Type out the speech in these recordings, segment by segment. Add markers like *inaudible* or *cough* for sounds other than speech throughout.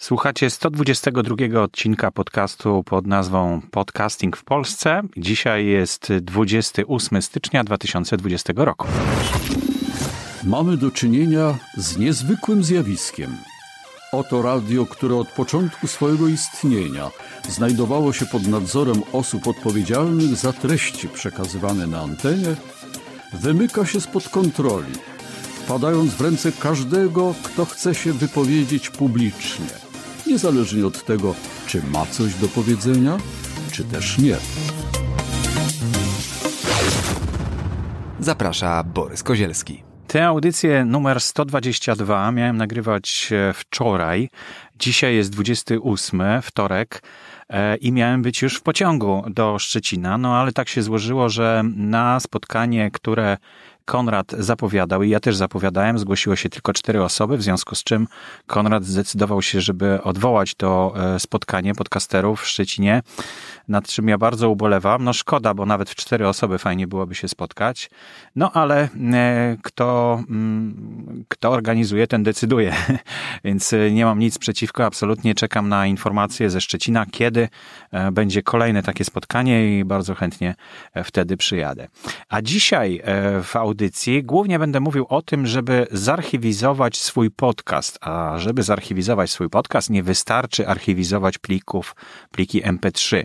Słuchacie 122 odcinka podcastu pod nazwą Podcasting w Polsce. Dzisiaj jest 28 stycznia 2020 roku. Mamy do czynienia z niezwykłym zjawiskiem. Oto radio, które od początku swojego istnienia znajdowało się pod nadzorem osób odpowiedzialnych za treści przekazywane na antenie, wymyka się spod kontroli, wpadając w ręce każdego, kto chce się wypowiedzieć publicznie – niezależnie od tego, czy ma coś do powiedzenia, czy też nie. Zaprasza Borys Kozielski. Tę audycję numer 122 miałem nagrywać e, wczoraj. Dzisiaj jest 28, wtorek e, i miałem być już w pociągu do Szczecina, no ale tak się złożyło, że na spotkanie, które Konrad zapowiadał i ja też zapowiadałem, zgłosiło się tylko cztery osoby, w związku z czym Konrad zdecydował się, żeby odwołać to e, spotkanie podcasterów w Szczecinie, nad czym ja bardzo ubolewam. No szkoda, bo nawet w cztery osoby fajnie byłoby się spotkać. No ale e, kto, mm, kto organizuje, ten decyduje. *laughs* Więc e, nie mam nic przeciwko, absolutnie czekam na informacje ze Szczecina, kiedy będzie kolejne takie spotkanie i bardzo chętnie wtedy przyjadę. A dzisiaj w audycji audycji głównie będę mówił o tym, żeby zarchiwizować swój podcast. A żeby zarchiwizować swój podcast, nie wystarczy archiwizować plików, pliki MP3.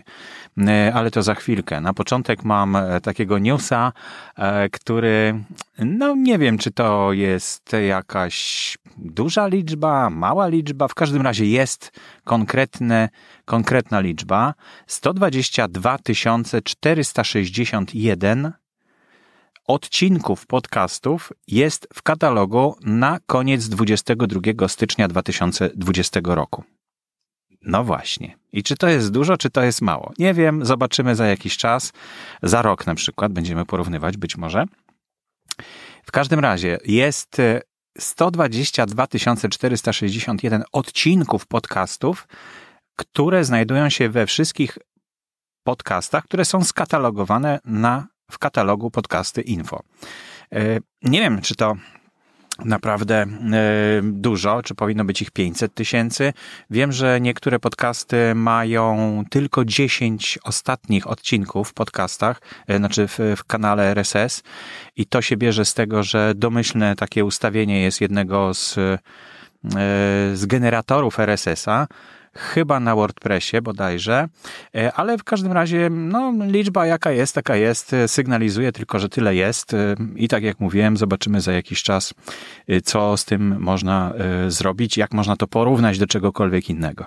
E, ale to za chwilkę. Na początek mam e, takiego newsa, e, który, no nie wiem, czy to jest jakaś duża liczba, mała liczba, w każdym razie jest konkretne, konkretna liczba. 122 461 odcinków podcastów jest w katalogu na koniec 22 stycznia 2020 roku. No właśnie. I czy to jest dużo, czy to jest mało? Nie wiem, zobaczymy za jakiś czas. Za rok na przykład będziemy porównywać, być może. W każdym razie jest 122 461 odcinków podcastów, które znajdują się we wszystkich podcastach, które są skatalogowane na w katalogu podcasty info. E, nie wiem, czy to naprawdę e, dużo, czy powinno być ich 500 tysięcy. Wiem, że niektóre podcasty mają tylko 10 ostatnich odcinków w podcastach, e, znaczy w, w kanale RSS i to się bierze z tego, że domyślne takie ustawienie jest jednego z, z generatorów RSS-a, chyba na WordPressie bodajże, e, ale w każdym razie no, liczba jaka jest, taka jest, e, sygnalizuje tylko, że tyle jest e, i tak jak mówiłem, zobaczymy za jakiś czas, co z tym można zrobić, jak można to porównać do czegokolwiek innego.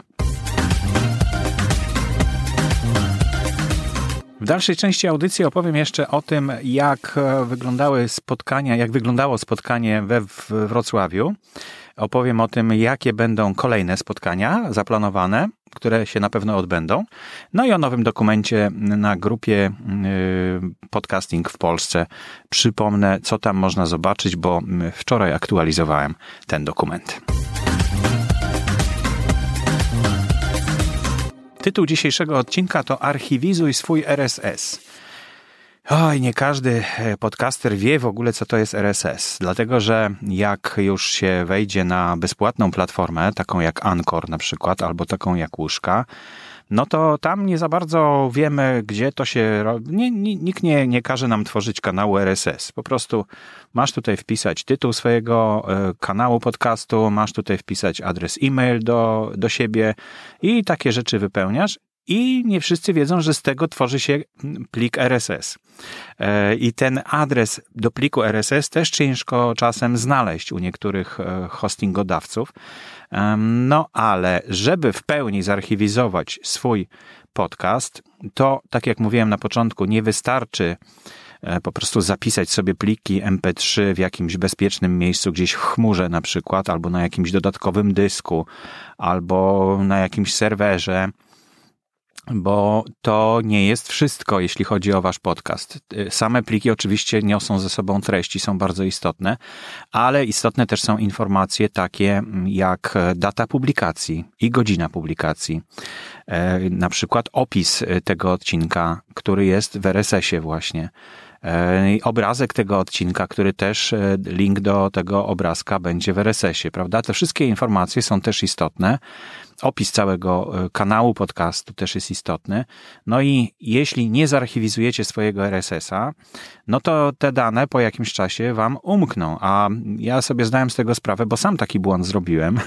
W dalszej części audycji opowiem jeszcze o tym, jak wyglądały spotkania, jak wyglądało spotkanie we Wrocławiu. Opowiem o tym, jakie będą kolejne spotkania zaplanowane, które się na pewno odbędą. No i o nowym dokumencie na grupie y, Podcasting w Polsce. Przypomnę, co tam można zobaczyć, bo wczoraj aktualizowałem ten dokument. Tytuł dzisiejszego odcinka to Archiwizuj swój RSS. Oj, nie każdy e, podcaster wie w ogóle, co to jest RSS. Dlatego, że jak już się wejdzie na bezpłatną platformę, taką jak Anchor na przykład, albo taką jak Łóżka, no to tam nie za bardzo wiemy, gdzie to się robi. Nikt nie, nie każe nam tworzyć kanału RSS. Po prostu masz tutaj wpisać tytuł swojego e, kanału podcastu, masz tutaj wpisać adres e-mail do, do siebie i takie rzeczy wypełniasz i nie wszyscy wiedzą, że z tego tworzy się plik RSS. E, I ten adres do pliku RSS też ciężko czasem znaleźć u niektórych e, hostingodawców. No ale żeby w pełni zarchiwizować swój podcast, to tak jak mówiłem na początku, nie wystarczy e, po prostu zapisać sobie pliki MP3 w jakimś bezpiecznym miejscu, gdzieś w chmurze na przykład, albo na jakimś dodatkowym dysku, albo na jakimś serwerze bo to nie jest wszystko, jeśli chodzi o wasz podcast. Same pliki oczywiście niosą ze sobą treści, są bardzo istotne, ale istotne też są informacje takie jak data publikacji i godzina publikacji. E, na przykład opis tego odcinka, który jest w RSS-ie właśnie. Obrazek tego odcinka, który też link do tego obrazka będzie w RSS-ie, prawda? Te wszystkie informacje są też istotne opis całego e, kanału podcastu też jest istotny. No i jeśli nie zarchiwizujecie swojego RSS-a, no to te dane po jakimś czasie wam umkną. A ja sobie zdałem z tego sprawę, bo sam taki błąd zrobiłem. *laughs*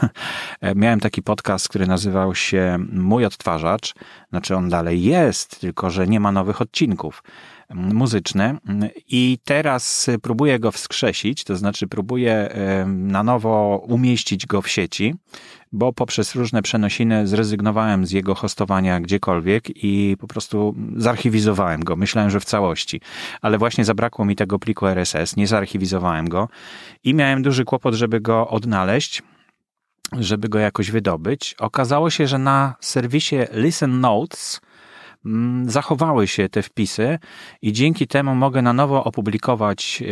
E, miałem taki podcast, który nazywał się Mój Odtwarzacz. Znaczy on dalej jest, tylko że nie ma nowych odcinków muzyczny i teraz próbuję go wskrzesić, to znaczy próbuję na nowo umieścić go w sieci, bo poprzez różne przenosiny zrezygnowałem z jego hostowania gdziekolwiek i po prostu zarchiwizowałem go. Myślałem, że w całości, ale właśnie zabrakło mi tego pliku RSS, nie zarchiwizowałem go i miałem duży kłopot, żeby go odnaleźć żeby go jakoś wydobyć. Okazało się, że na serwisie Listen Notes zachowały się te wpisy i dzięki temu mogę na nowo opublikować e,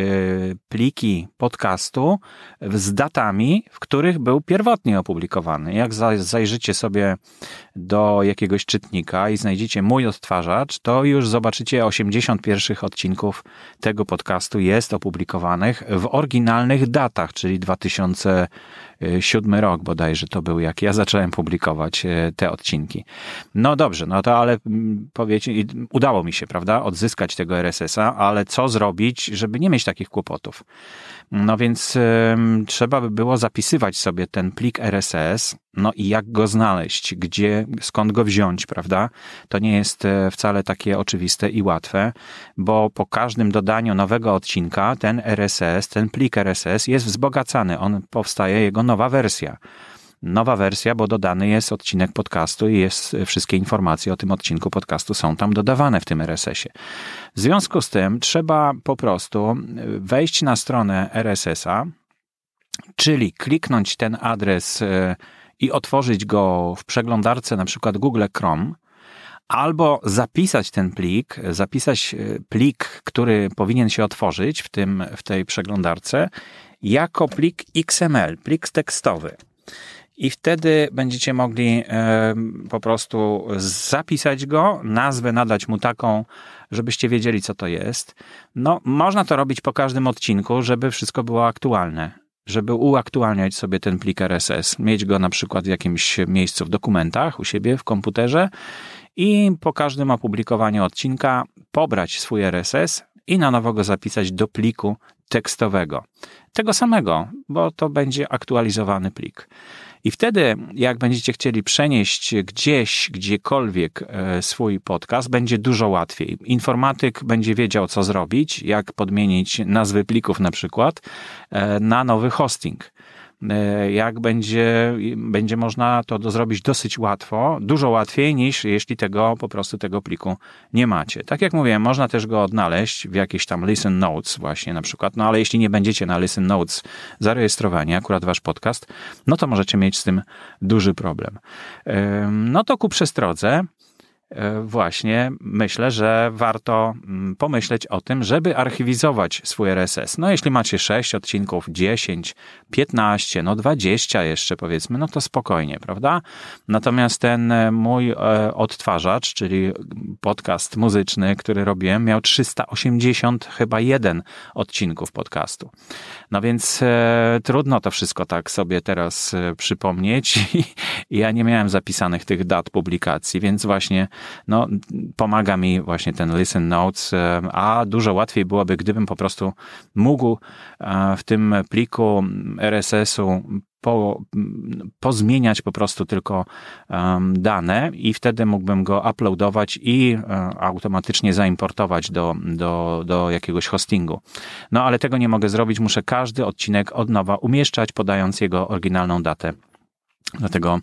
pliki podcastu z datami, w których był pierwotnie opublikowany. Jak zajrzycie sobie do jakiegoś czytnika i znajdziecie mój odtwarzacz, to już zobaczycie 80 pierwszych odcinków tego podcastu jest opublikowanych w oryginalnych datach, czyli 2000 siódmy rok bodajże to był, jak ja zacząłem publikować e, te odcinki. No dobrze, no to ale mm, powiecie, udało mi się, prawda, odzyskać tego RSS-a, ale co zrobić, żeby nie mieć takich kłopotów? No więc y, trzeba by było zapisywać sobie ten plik RSS, no i jak go znaleźć, gdzie, skąd go wziąć, prawda? To nie jest e, wcale takie oczywiste i łatwe, bo po każdym dodaniu nowego odcinka ten RSS, ten plik RSS jest wzbogacany, on powstaje jego nowa wersja nowa wersja, bo dodany jest odcinek podcastu i jest wszystkie informacje o tym odcinku podcastu są tam dodawane w tym RSS-ie. W związku z tym trzeba po prostu wejść na stronę RSS-a, czyli kliknąć ten adres e, i otworzyć go w przeglądarce na przykład Google Chrome, albo zapisać ten plik, zapisać e, plik, który powinien się otworzyć w, tym, w tej przeglądarce, jako plik XML, plik tekstowy i wtedy będziecie mogli po prostu zapisać go, nazwę nadać mu taką, żebyście wiedzieli, co to jest. No, można to robić po każdym odcinku, żeby wszystko było aktualne. Żeby uaktualniać sobie ten plik RSS, mieć go na przykład w jakimś miejscu w dokumentach u siebie w komputerze i po każdym opublikowaniu odcinka pobrać swój RSS i na nowo go zapisać do pliku tekstowego. Tego samego, bo to będzie aktualizowany plik. I wtedy, jak będziecie chcieli przenieść gdzieś, gdziekolwiek e, swój podcast, będzie dużo łatwiej. Informatyk będzie wiedział, co zrobić, jak podmienić nazwy plików na przykład e, na nowy hosting. E, jak będzie, będzie można to zrobić dosyć łatwo, dużo łatwiej niż jeśli tego po prostu tego pliku nie macie. Tak jak mówiłem, można też go odnaleźć w jakiejś tam Listen Notes właśnie na przykład, no ale jeśli nie będziecie na Listen Notes zarejestrowani, akurat wasz podcast, no to możecie mieć z tym duży problem. No to ku przestrodze, E, właśnie myślę, że warto mm, pomyśleć o tym, żeby archiwizować swój RSS. No jeśli macie 6 odcinków, 10, 15, no 20 jeszcze powiedzmy, no to spokojnie, prawda? Natomiast ten e, mój e, odtwarzacz, czyli podcast muzyczny, który robiłem, miał 380 chyba jeden odcinków podcastu. No więc e, trudno to wszystko tak sobie teraz e, przypomnieć. *laughs* Ja nie miałem zapisanych tych dat publikacji, więc właśnie no, pomaga mi właśnie ten Listen Notes, e, a dużo łatwiej byłoby, gdybym po prostu mógł e, w tym pliku RSS-u po, pozmieniać po prostu tylko um, dane i wtedy mógłbym go uploadować i um, automatycznie zaimportować do, do, do jakiegoś hostingu. No ale tego nie mogę zrobić, muszę każdy odcinek od nowa umieszczać, podając jego oryginalną datę Dlatego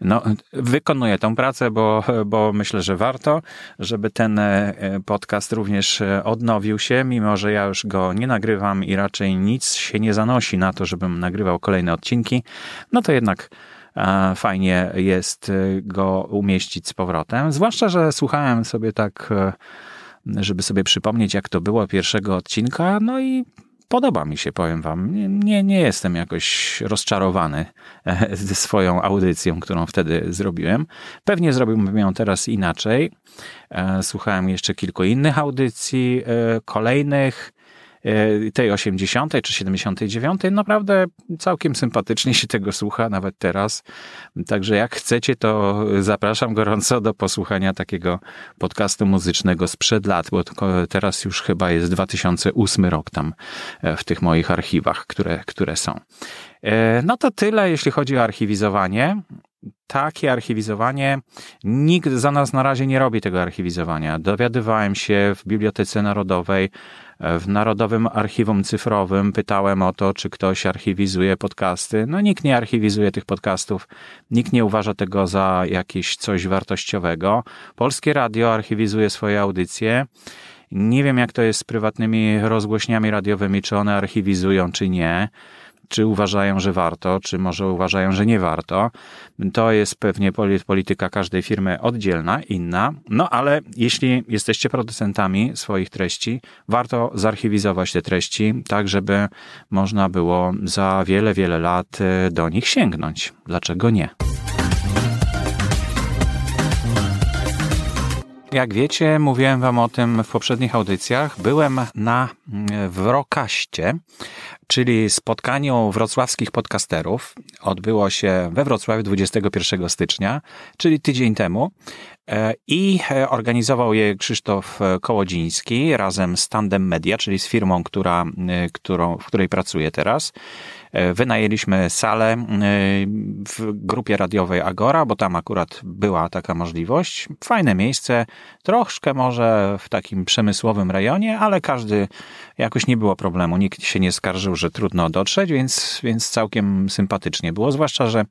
no, wykonuję tę pracę, bo, bo myślę, że warto, żeby ten e, podcast również e, odnowił się, mimo że ja już go nie nagrywam i raczej nic się nie zanosi na to, żebym nagrywał kolejne odcinki. No to jednak e, fajnie jest go umieścić z powrotem. Zwłaszcza, że słuchałem sobie tak, żeby sobie przypomnieć, jak to było pierwszego odcinka, no i podoba mi się, powiem wam. Nie, nie, jestem jakoś rozczarowany e, swoją audycją, którą wtedy zrobiłem. Pewnie zrobiłbym ją teraz inaczej. E, słuchałem jeszcze kilku innych audycji, kolejnych E, tej 80. czy 79. Naprawdę całkiem sympatycznie się tego słucha, nawet teraz. Także jak chcecie, to zapraszam gorąco do posłuchania takiego podcastu muzycznego sprzed lat, bo teraz już chyba jest 2008 rok tam e, w tych moich archiwach, które, które są. E, no to tyle, jeśli chodzi o archiwizowanie takie archiwizowanie, nikt za nas na razie nie robi tego archiwizowania. Dowiadywałem się w Bibliotece Narodowej, w Narodowym Archiwum Cyfrowym, pytałem o to, czy ktoś archiwizuje podcasty. No nikt nie archiwizuje tych podcastów, nikt nie uważa tego za jakieś coś wartościowego. Polskie Radio archiwizuje swoje audycje. Nie wiem, jak to jest z prywatnymi rozgłośniami radiowymi, czy one archiwizują, czy nie czy uważają, że warto, czy może uważają, że nie warto. To jest pewnie polityka każdej firmy oddzielna, inna. No ale jeśli jesteście producentami swoich treści, warto zarchiwizować te treści, tak żeby można było za wiele, wiele lat e, do nich sięgnąć. Dlaczego nie? Jak wiecie, mówiłem Wam o tym w poprzednich audycjach. Byłem na Wrokaście, czyli spotkaniu wrocławskich podcasterów. Odbyło się we Wrocławiu 21 stycznia, czyli tydzień temu. E, I e, organizował je Krzysztof Kołodziński razem z Tandem Media, czyli z firmą, która, e, którą, w której pracuję teraz. E, wynajęliśmy salę e, w grupie radiowej Agora, bo tam akurat była taka możliwość. Fajne miejsce, troszkę może w takim przemysłowym rejonie, ale każdy jakoś nie było problemu. Nikt się nie skarżył, że trudno dotrzeć, więc, więc całkiem sympatycznie było. Zwłaszcza, że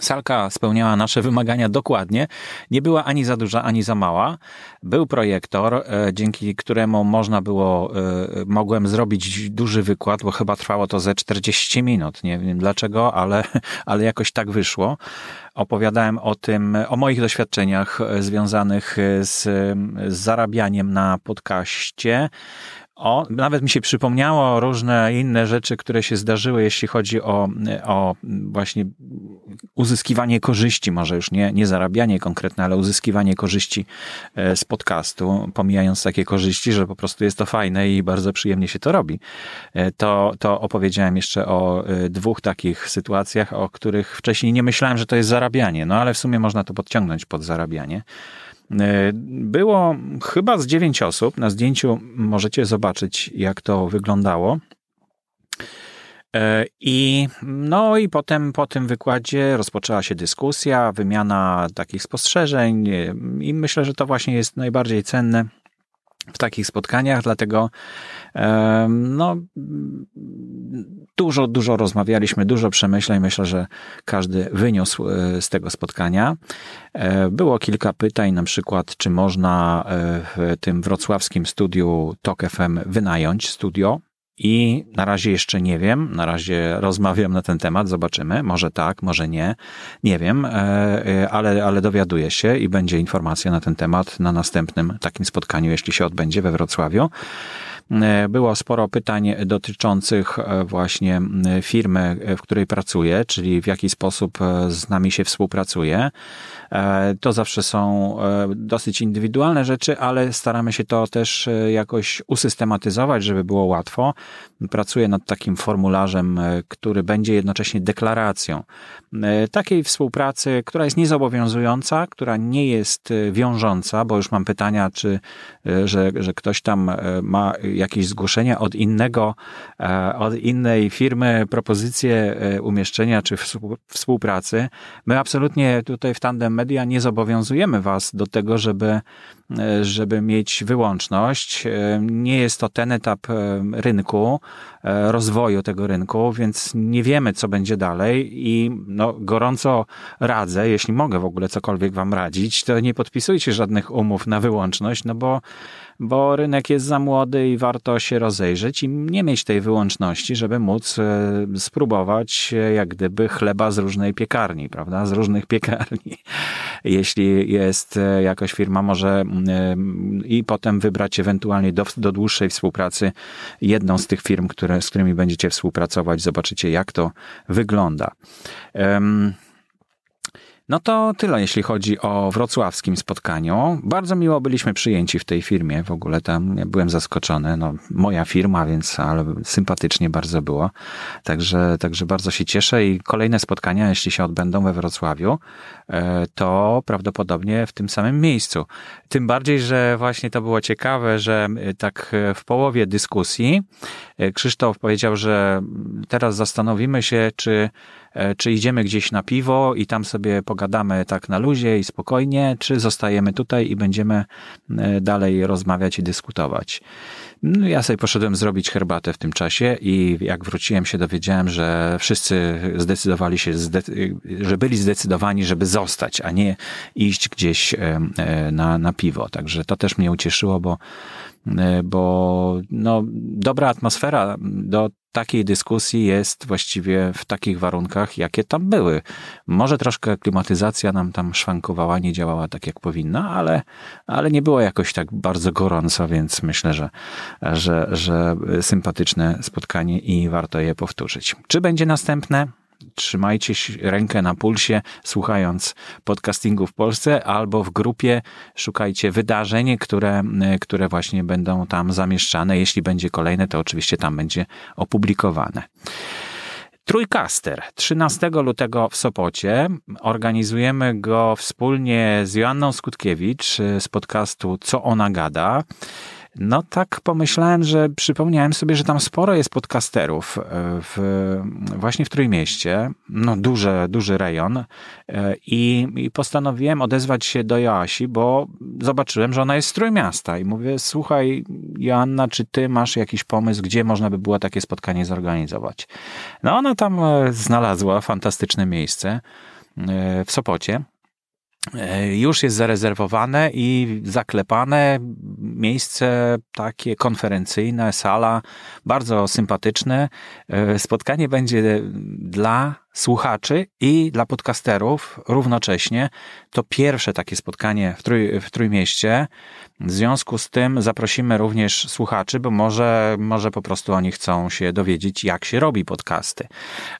Salka spełniała nasze wymagania dokładnie. Nie była ani za duża, ani za mała. Był projektor, e, dzięki któremu można było, e, mogłem zrobić duży wykład, bo chyba trwało to ze 40 minut. Nie wiem dlaczego, ale, *laughs* ale jakoś tak wyszło. Opowiadałem o tym, o moich doświadczeniach e, związanych z, z zarabianiem na podcaście, o, nawet mi się przypomniało różne inne rzeczy, które się zdarzyły, jeśli chodzi o, o właśnie uzyskiwanie korzyści, może już nie, nie zarabianie konkretne, ale uzyskiwanie korzyści e, z podcastu, pomijając takie korzyści, że po prostu jest to fajne i bardzo przyjemnie się to robi. E, to, to opowiedziałem jeszcze o e, dwóch takich sytuacjach, o których wcześniej nie myślałem, że to jest zarabianie, no ale w sumie można to podciągnąć pod zarabianie. E, było chyba z dziewięć osób. Na zdjęciu możecie zobaczyć, jak to wyglądało. E, I, no i potem po tym wykładzie rozpoczęła się dyskusja, wymiana takich spostrzeżeń i myślę, że to właśnie jest najbardziej cenne w takich spotkaniach, dlatego no, dużo, dużo rozmawialiśmy, dużo przemyśleń. Myślę, że każdy wyniósł e, z tego spotkania. E, było kilka pytań, na przykład, czy można e, w tym wrocławskim studiu TOK FM wynająć studio i na razie jeszcze nie wiem, na razie rozmawiam na ten temat, zobaczymy. Może tak, może nie, nie wiem, ale, ale dowiaduję się i będzie informacja na ten temat na następnym takim spotkaniu, jeśli się odbędzie we Wrocławiu. E, było sporo pytań dotyczących e, właśnie firmy, w której pracuję, czyli w jaki sposób e, z nami się współpracuje. To zawsze są dosyć indywidualne rzeczy, ale staramy się to też jakoś usystematyzować, żeby było łatwo. Pracuję nad takim formularzem, który będzie jednocześnie deklaracją takiej współpracy, która jest niezobowiązująca, która nie jest wiążąca, bo już mam pytania, czy że, że ktoś tam ma jakieś zgłoszenia od innego, e, od innej firmy, propozycje e, umieszczenia czy współpracy. My absolutnie tutaj w Tandem Media nie zobowiązujemy Was do tego, żeby E, żeby mieć wyłączność. E, nie jest to ten etap e, rynku, rozwoju tego rynku, więc nie wiemy, co będzie dalej i no, gorąco radzę, jeśli mogę w ogóle cokolwiek wam radzić, to nie podpisujcie żadnych umów na wyłączność, no bo bo rynek jest za młody i warto się rozejrzeć i nie mieć tej wyłączności, żeby móc spróbować jak gdyby chleba z różnej piekarni, prawda? Z różnych piekarni. *laughs* jeśli jest jakaś firma, może i potem wybrać ewentualnie do, do dłuższej współpracy jedną z tych firm, które, z którymi będziecie współpracować. Zobaczycie, jak to wygląda. No to tyle, jeśli chodzi o wrocławskim spotkaniu. Bardzo miło byliśmy przyjęci w tej firmie. W ogóle tam ja byłem zaskoczony. No, moja firma, więc ale sympatycznie bardzo było. Także, także bardzo się cieszę i kolejne spotkania, jeśli się odbędą we Wrocławiu, e, to prawdopodobnie w tym samym miejscu. Tym bardziej, że właśnie to było ciekawe, że e, tak w połowie dyskusji e, Krzysztof powiedział, że teraz zastanowimy się, czy E, czy idziemy gdzieś na piwo i tam sobie pogadamy tak na luzie i spokojnie, czy zostajemy tutaj i będziemy e, dalej rozmawiać i dyskutować. No, ja sobie poszedłem zrobić herbatę w tym czasie i jak wróciłem się dowiedziałem, że wszyscy zdecydowali się, że byli zdecydowani, żeby zostać, a nie iść gdzieś e, na, na piwo. Także to też mnie ucieszyło, bo bo no, dobra atmosfera do takiej dyskusji jest właściwie w takich warunkach, jakie tam były. Może troszkę klimatyzacja nam tam szwankowała, nie działała tak jak powinna, ale, ale nie było jakoś tak bardzo gorąco, więc myślę, że, że, że sympatyczne spotkanie i warto je powtórzyć. Czy będzie następne? Trzymajcie rękę na pulsie, słuchając podcastingu w Polsce, albo w grupie szukajcie wydarzeń, które, które właśnie będą tam zamieszczane. Jeśli będzie kolejne, to oczywiście tam będzie opublikowane. Trójkaster. 13 lutego w Sopocie. Organizujemy go wspólnie z Joanną Skutkiewicz z podcastu Co ona gada. No tak pomyślałem, że przypomniałem sobie, że tam sporo jest podcasterów e, w, właśnie w Trójmieście. No duży, duży rejon. E, I, I postanowiłem odezwać się do Joasi, bo zobaczyłem, że ona jest z Trójmiasta i mówię, słuchaj Joanna, czy ty masz jakiś pomysł, gdzie można by było takie spotkanie zorganizować? No ona tam e, znalazła fantastyczne miejsce w Sopocie. E, już jest zarezerwowane i zaklepane miejsce takie konferencyjne, sala, bardzo sympatyczne. E, spotkanie będzie dla słuchaczy i dla podcasterów równocześnie. To pierwsze takie spotkanie w, trój, w Trójmieście. W związku z tym zaprosimy również słuchaczy, bo może, może po prostu oni chcą się dowiedzieć, jak się robi podcasty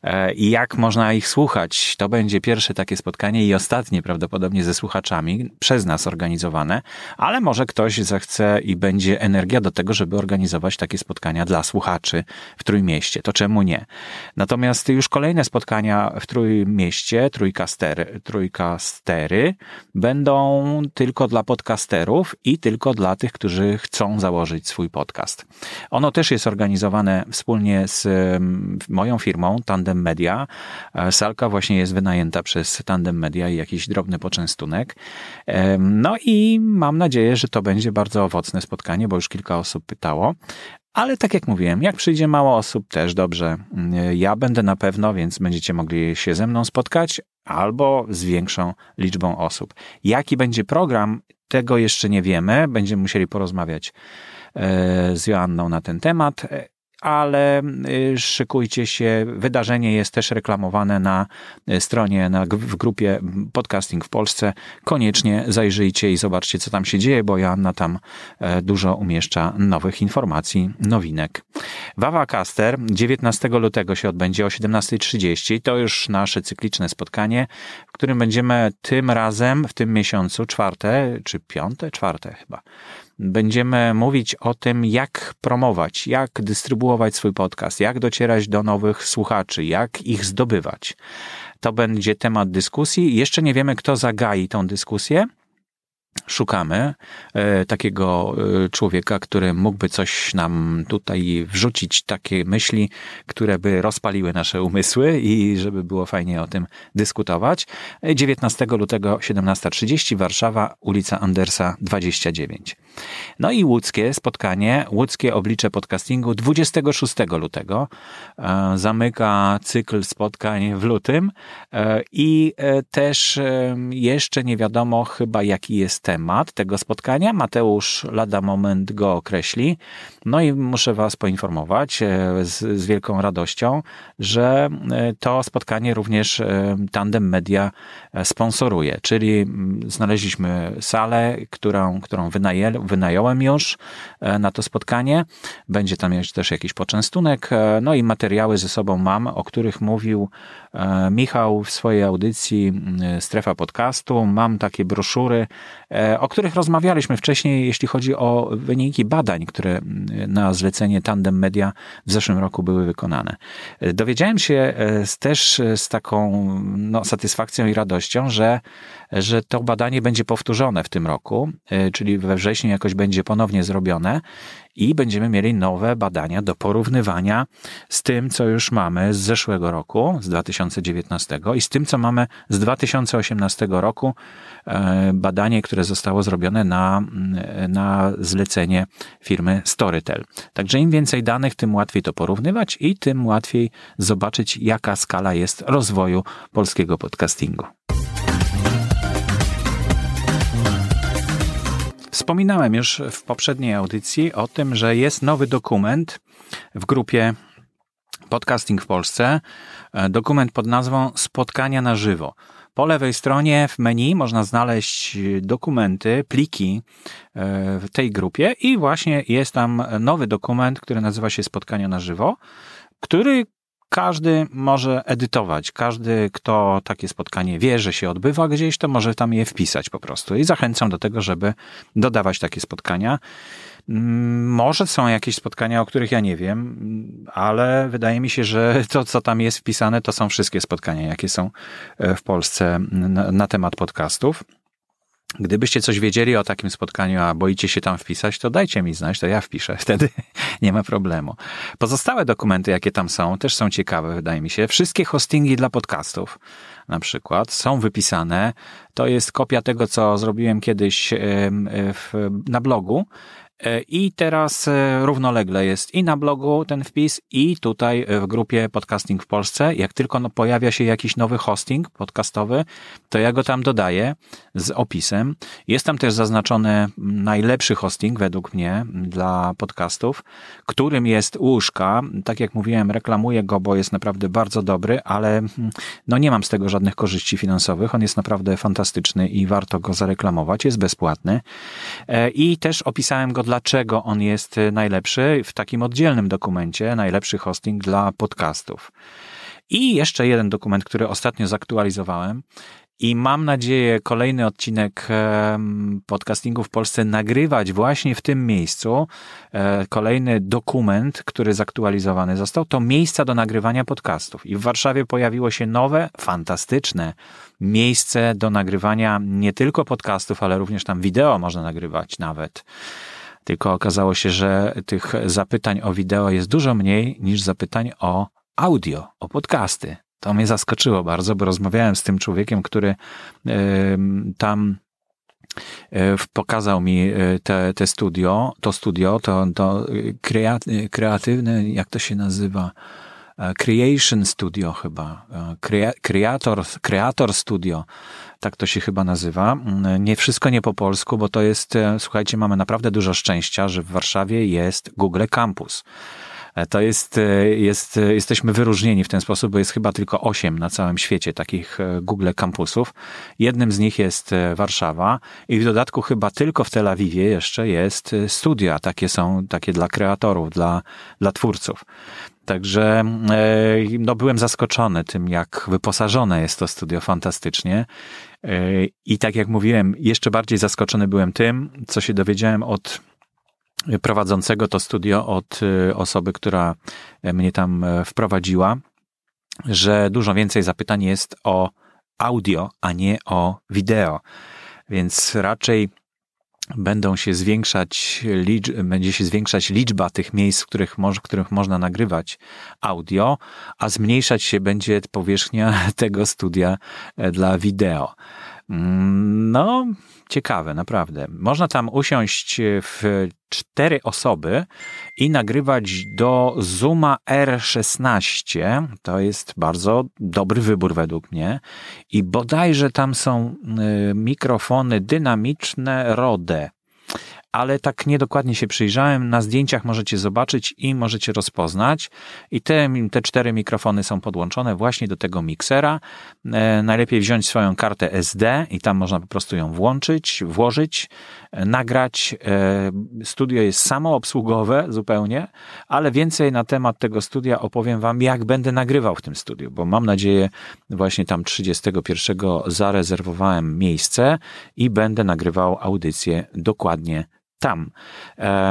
e, i jak można ich słuchać. To będzie pierwsze takie spotkanie i ostatnie prawdopodobnie ze słuchaczami, przez nas organizowane, ale może ktoś zechce i będzie energia do tego, żeby organizować takie spotkania dla słuchaczy w Trójmieście. To czemu nie? Natomiast już kolejne spotkania w Trójmieście, trójkastery, trójkastery będą tylko dla podcasterów i tylko dla tych, którzy chcą założyć swój podcast. Ono też jest organizowane wspólnie z moją firmą Tandem Media. E, salka właśnie jest wynajęta przez Tandem Media i jakiś drobny poczęstunek. No i mam nadzieję, że to będzie bardzo owocne spotkanie, bo już kilka osób pytało. Ale tak jak mówiłem, jak przyjdzie mało osób, też dobrze. Ja będę na pewno, więc będziecie mogli się ze mną spotkać albo z większą liczbą osób. Jaki będzie program, tego jeszcze nie wiemy. Będziemy musieli porozmawiać e, z Joanną na ten temat ale y, szykujcie się. Wydarzenie jest też reklamowane na y, stronie, na, w grupie Podcasting w Polsce. Koniecznie zajrzyjcie i zobaczcie, co tam się dzieje, bo Joanna tam e, dużo umieszcza nowych informacji, nowinek. Wawa Caster 19 lutego się odbędzie o 17.30. To już nasze cykliczne spotkanie, w którym będziemy tym razem w tym miesiącu, czwarte czy piąte, czwarte chyba, będziemy mówić o tym, jak promować, jak dystrybuować swój podcast, jak docierać do nowych słuchaczy, jak ich zdobywać. To będzie temat dyskusji. Jeszcze nie wiemy, kto zagai tą dyskusję szukamy e, takiego e, człowieka, który mógłby coś nam tutaj wrzucić, takie myśli, które by rozpaliły nasze umysły i żeby było fajnie o tym dyskutować. 19 lutego 17.30 Warszawa, ulica Andersa 29. No i łódzkie spotkanie, łódzkie oblicze podcastingu 26 lutego. E, zamyka cykl spotkań w lutym i też jeszcze nie wiadomo chyba jaki jest ten temat tego spotkania. Mateusz lada moment go określi. No i muszę Was poinformować z, z wielką radością, że to spotkanie również Tandem Media sponsoruje, czyli mm, znaleźliśmy salę, którą, którą wynaję, wynająłem już na to spotkanie. Będzie tam też jakiś poczęstunek, no i materiały ze sobą mam, o których mówił e, Michał w swojej audycji Strefa Podcastu. Mam takie broszury, e, o których rozmawialiśmy wcześniej, jeśli chodzi o wyniki badań, które na zlecenie Tandem Media w zeszłym roku były wykonane. E, dowiedziałem się też z taką no, satysfakcją i radością, że, że to badanie będzie powtórzone w tym roku, czyli we wrześniu jakoś będzie ponownie zrobione i będziemy mieli nowe badania do porównywania z tym, co już mamy z zeszłego roku, z 2019 i z tym, co mamy z 2018 roku. E, badanie, które zostało zrobione na, na zlecenie firmy Storytel. Także im więcej danych, tym łatwiej to porównywać i tym łatwiej zobaczyć, jaka skala jest rozwoju polskiego podcastingu. Wspominałem już w poprzedniej audycji o tym, że jest nowy dokument w grupie Podcasting w Polsce. E, dokument pod nazwą Spotkania na żywo. Po lewej stronie w menu można znaleźć dokumenty, pliki e, w tej grupie i właśnie jest tam nowy dokument, który nazywa się Spotkania na żywo, który każdy może edytować. Każdy, kto takie spotkanie wie, że się odbywa gdzieś, to może tam je wpisać po prostu. I zachęcam do tego, żeby dodawać takie spotkania. Mm, może są jakieś spotkania, o których ja nie wiem, ale wydaje mi się, że to, co tam jest wpisane, to są wszystkie spotkania, jakie są e, w Polsce na, na temat podcastów. Gdybyście coś wiedzieli o takim spotkaniu, a boicie się tam wpisać, to dajcie mi znać, to ja wpiszę. *laughs* Wtedy nie ma problemu. Pozostałe dokumenty, jakie tam są, też są ciekawe, wydaje mi się. Wszystkie hostingi dla podcastów na przykład są wypisane. To jest kopia tego, co zrobiłem kiedyś na blogu I teraz e, równolegle jest i na blogu ten wpis, i tutaj w grupie Podcasting w Polsce. Jak tylko no, pojawia się jakiś nowy hosting podcastowy, to ja go tam dodaję z opisem. Jest tam też zaznaczony najlepszy hosting według mnie dla podcastów, którym jest Łóżka. Tak jak mówiłem, reklamuję go, bo jest naprawdę bardzo dobry, ale no nie mam z tego żadnych korzyści finansowych. On jest naprawdę fantastyczny i warto go zareklamować. Jest bezpłatny. E, I też opisałem go dlaczego on jest najlepszy w takim oddzielnym dokumencie, najlepszy hosting dla podcastów. I jeszcze jeden dokument, który ostatnio zaktualizowałem. I mam nadzieję kolejny odcinek podcastingu w Polsce nagrywać właśnie w tym miejscu. E, kolejny dokument, który zaktualizowany został, to miejsca do nagrywania podcastów. I w Warszawie pojawiło się nowe, fantastyczne miejsce do nagrywania nie tylko podcastów, ale również tam wideo można nagrywać nawet. Tylko okazało się, że tych zapytań o wideo jest dużo mniej niż zapytań o audio, o podcasty. To mnie zaskoczyło bardzo, bo rozmawiałem z tym człowiekiem, który tam e, pokazał mi e, te, te studio, to studio, to, to kreatywne, jak to się nazywa? E, Creation Studio chyba, Creator, Creator Studio tak to się chyba nazywa. Mm, nie wszystko nie po polsku, bo to jest, e, słuchajcie, mamy naprawdę dużo szczęścia, że w Warszawie jest Google Campus. E, to jest, e, jest, jesteśmy wyróżnieni w ten sposób, bo jest chyba tylko osiem na całym świecie takich Google Campusów. Jednym z nich jest Warszawa i w dodatku chyba tylko w Tel Awiwie jeszcze jest studia. Takie są, takie dla kreatorów, dla, dla twórców. Także no, byłem zaskoczony tym, jak wyposażone jest to studio fantastycznie. I tak jak mówiłem, jeszcze bardziej zaskoczony byłem tym, co się dowiedziałem od prowadzącego to studio, od y, osoby, która mnie tam e, wprowadziła, że dużo więcej zapytań jest o audio, a nie o wideo. Więc raczej będą się zwiększać, będzie się zwiększać liczba tych miejsc, w których, w których można nagrywać audio, a zmniejszać się będzie powierzchnia *laughs* tego studia e, dla wideo. Mm, No, ciekawe, naprawdę. Można tam usiąść w cztery osoby i nagrywać do Zooma R16. To jest bardzo dobry wybór według mnie. I bodajże tam są y, mikrofony dynamiczne RODE ale tak niedokładnie się przyjrzałem. Na zdjęciach możecie zobaczyć i możecie rozpoznać. I te, te cztery mikrofony są podłączone właśnie do tego miksera. E, najlepiej wziąć swoją kartę SD i tam można po prostu ją włączyć, włożyć, e, nagrać. E, studio jest samoobsługowe zupełnie, ale więcej na temat tego studia opowiem Wam, jak będę nagrywał w tym studiu, bo mam nadzieję, właśnie tam 31 zarezerwowałem miejsce i będę nagrywał audycję dokładnie tam.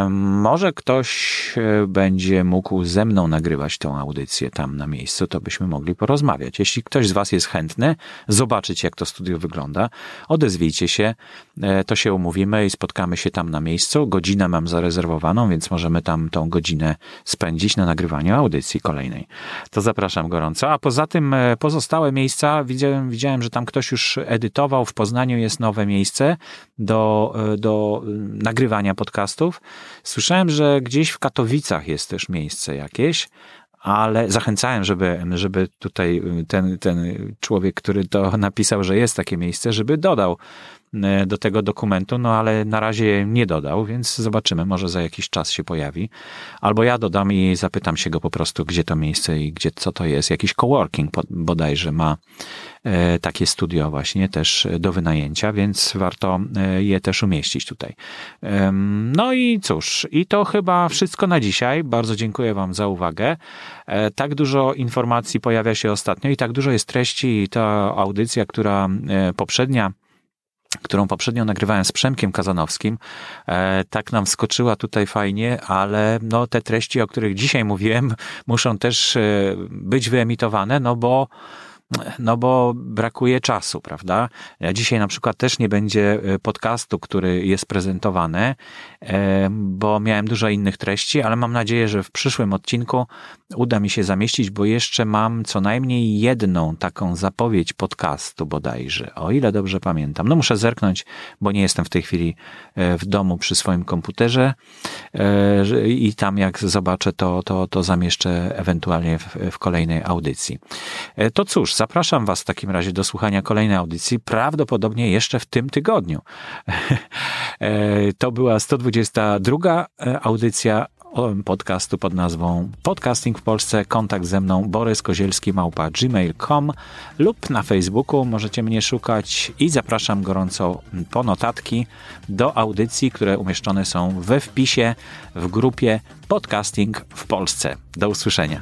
Może ktoś e, będzie mógł ze mną nagrywać tą audycję tam na miejscu, to byśmy mogli porozmawiać. Jeśli ktoś z Was jest chętny zobaczyć, jak to studio wygląda, odezwijcie się, e, to się umówimy i spotkamy się tam na miejscu. Godzinę mam zarezerwowaną, więc możemy tam tą godzinę spędzić na nagrywaniu audycji kolejnej. To zapraszam gorąco. A poza tym e, pozostałe miejsca, widziałem, widziałem że tam ktoś już edytował. W Poznaniu jest nowe miejsce do, do nagrywania nagrywania podcastów. Słyszałem, że gdzieś w Katowicach jest też miejsce jakieś, ale zachęcałem, żeby, żeby tutaj ten, ten człowiek, który to *laughs* napisał, że jest takie miejsce, żeby dodał E, do tego dokumentu, no ale na razie nie dodał, więc zobaczymy, może za jakiś czas się pojawi. Albo ja dodam i zapytam się go po prostu, gdzie to miejsce i gdzie, co to jest. Jakiś coworking bodajże ma e, takie studio właśnie też do wynajęcia, więc warto e, je też umieścić tutaj. No i cóż, i to chyba wszystko na dzisiaj. Bardzo dziękuję Wam za uwagę. Tak dużo informacji pojawia się ostatnio i tak dużo jest treści i ta audycja, która poprzednia którą poprzednio nagrywałem z Przemkiem Kazanowskim, e, tak nam wskoczyła tutaj fajnie, ale no, te treści, o których dzisiaj mówiłem, *laughs* muszą też e, być wyemitowane, no bo no bo brakuje czasu, prawda? Dzisiaj na przykład też nie będzie e, podcastu, który jest prezentowany, e, bo miałem dużo innych treści, ale mam nadzieję, że w przyszłym odcinku uda mi się zamieścić, bo jeszcze mam co najmniej jedną taką zapowiedź podcastu bodajże, o ile dobrze pamiętam. No muszę zerknąć, bo nie jestem w tej chwili e, w domu przy swoim komputerze i tam jak zobaczę, to, to, to zamieszczę ewentualnie w, w kolejnej audycji. To cóż, zapraszam Was w takim razie do słuchania kolejnej audycji, prawdopodobnie jeszcze w tym tygodniu. *laughs* E, to była 122 e, audycja podcastu pod nazwą Podcasting w Polsce. Kontakt ze mną Borys Kozielski małpa gmail.com lub na Facebooku możecie mnie szukać i zapraszam gorąco po notatki do audycji, które umieszczone są we wpisie w grupie Podcasting w Polsce. Do usłyszenia.